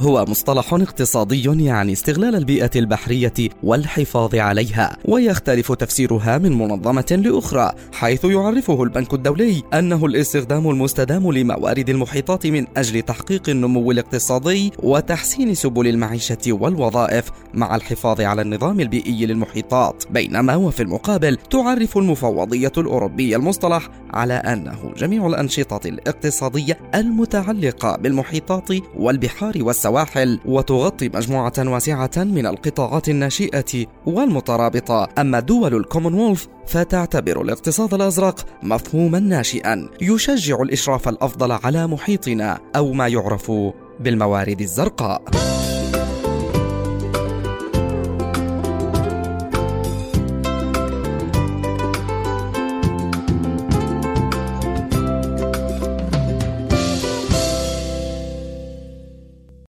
هو مصطلح اقتصادي يعني استغلال البيئة البحرية والحفاظ عليها ويختلف تفسيرها من منظمة لأخرى حيث يعرفه البنك الدولي أنه الاستخدام المستدام لموارد المحيطات من أجل تحقيق النمو الاقتصادي وتحسين سبل المعيشة والوظائف مع الحفاظ على النظام البيئي للمحيطات. بينما وفي المقابل تعرف المفوضية الأوروبية المصطلح على أنه جميع الأنشطة الاقتصادية المتعلقة بالمحيطات والبحار والسواحل السواحل وتغطي مجموعة واسعة من القطاعات الناشئة والمترابطة. أما دول الكومنولث فتعتبر الاقتصاد الأزرق مفهوما ناشئا. يشجع الإشراف الأفضل على محيطنا أو ما يعرف بالموارد الزرقاء.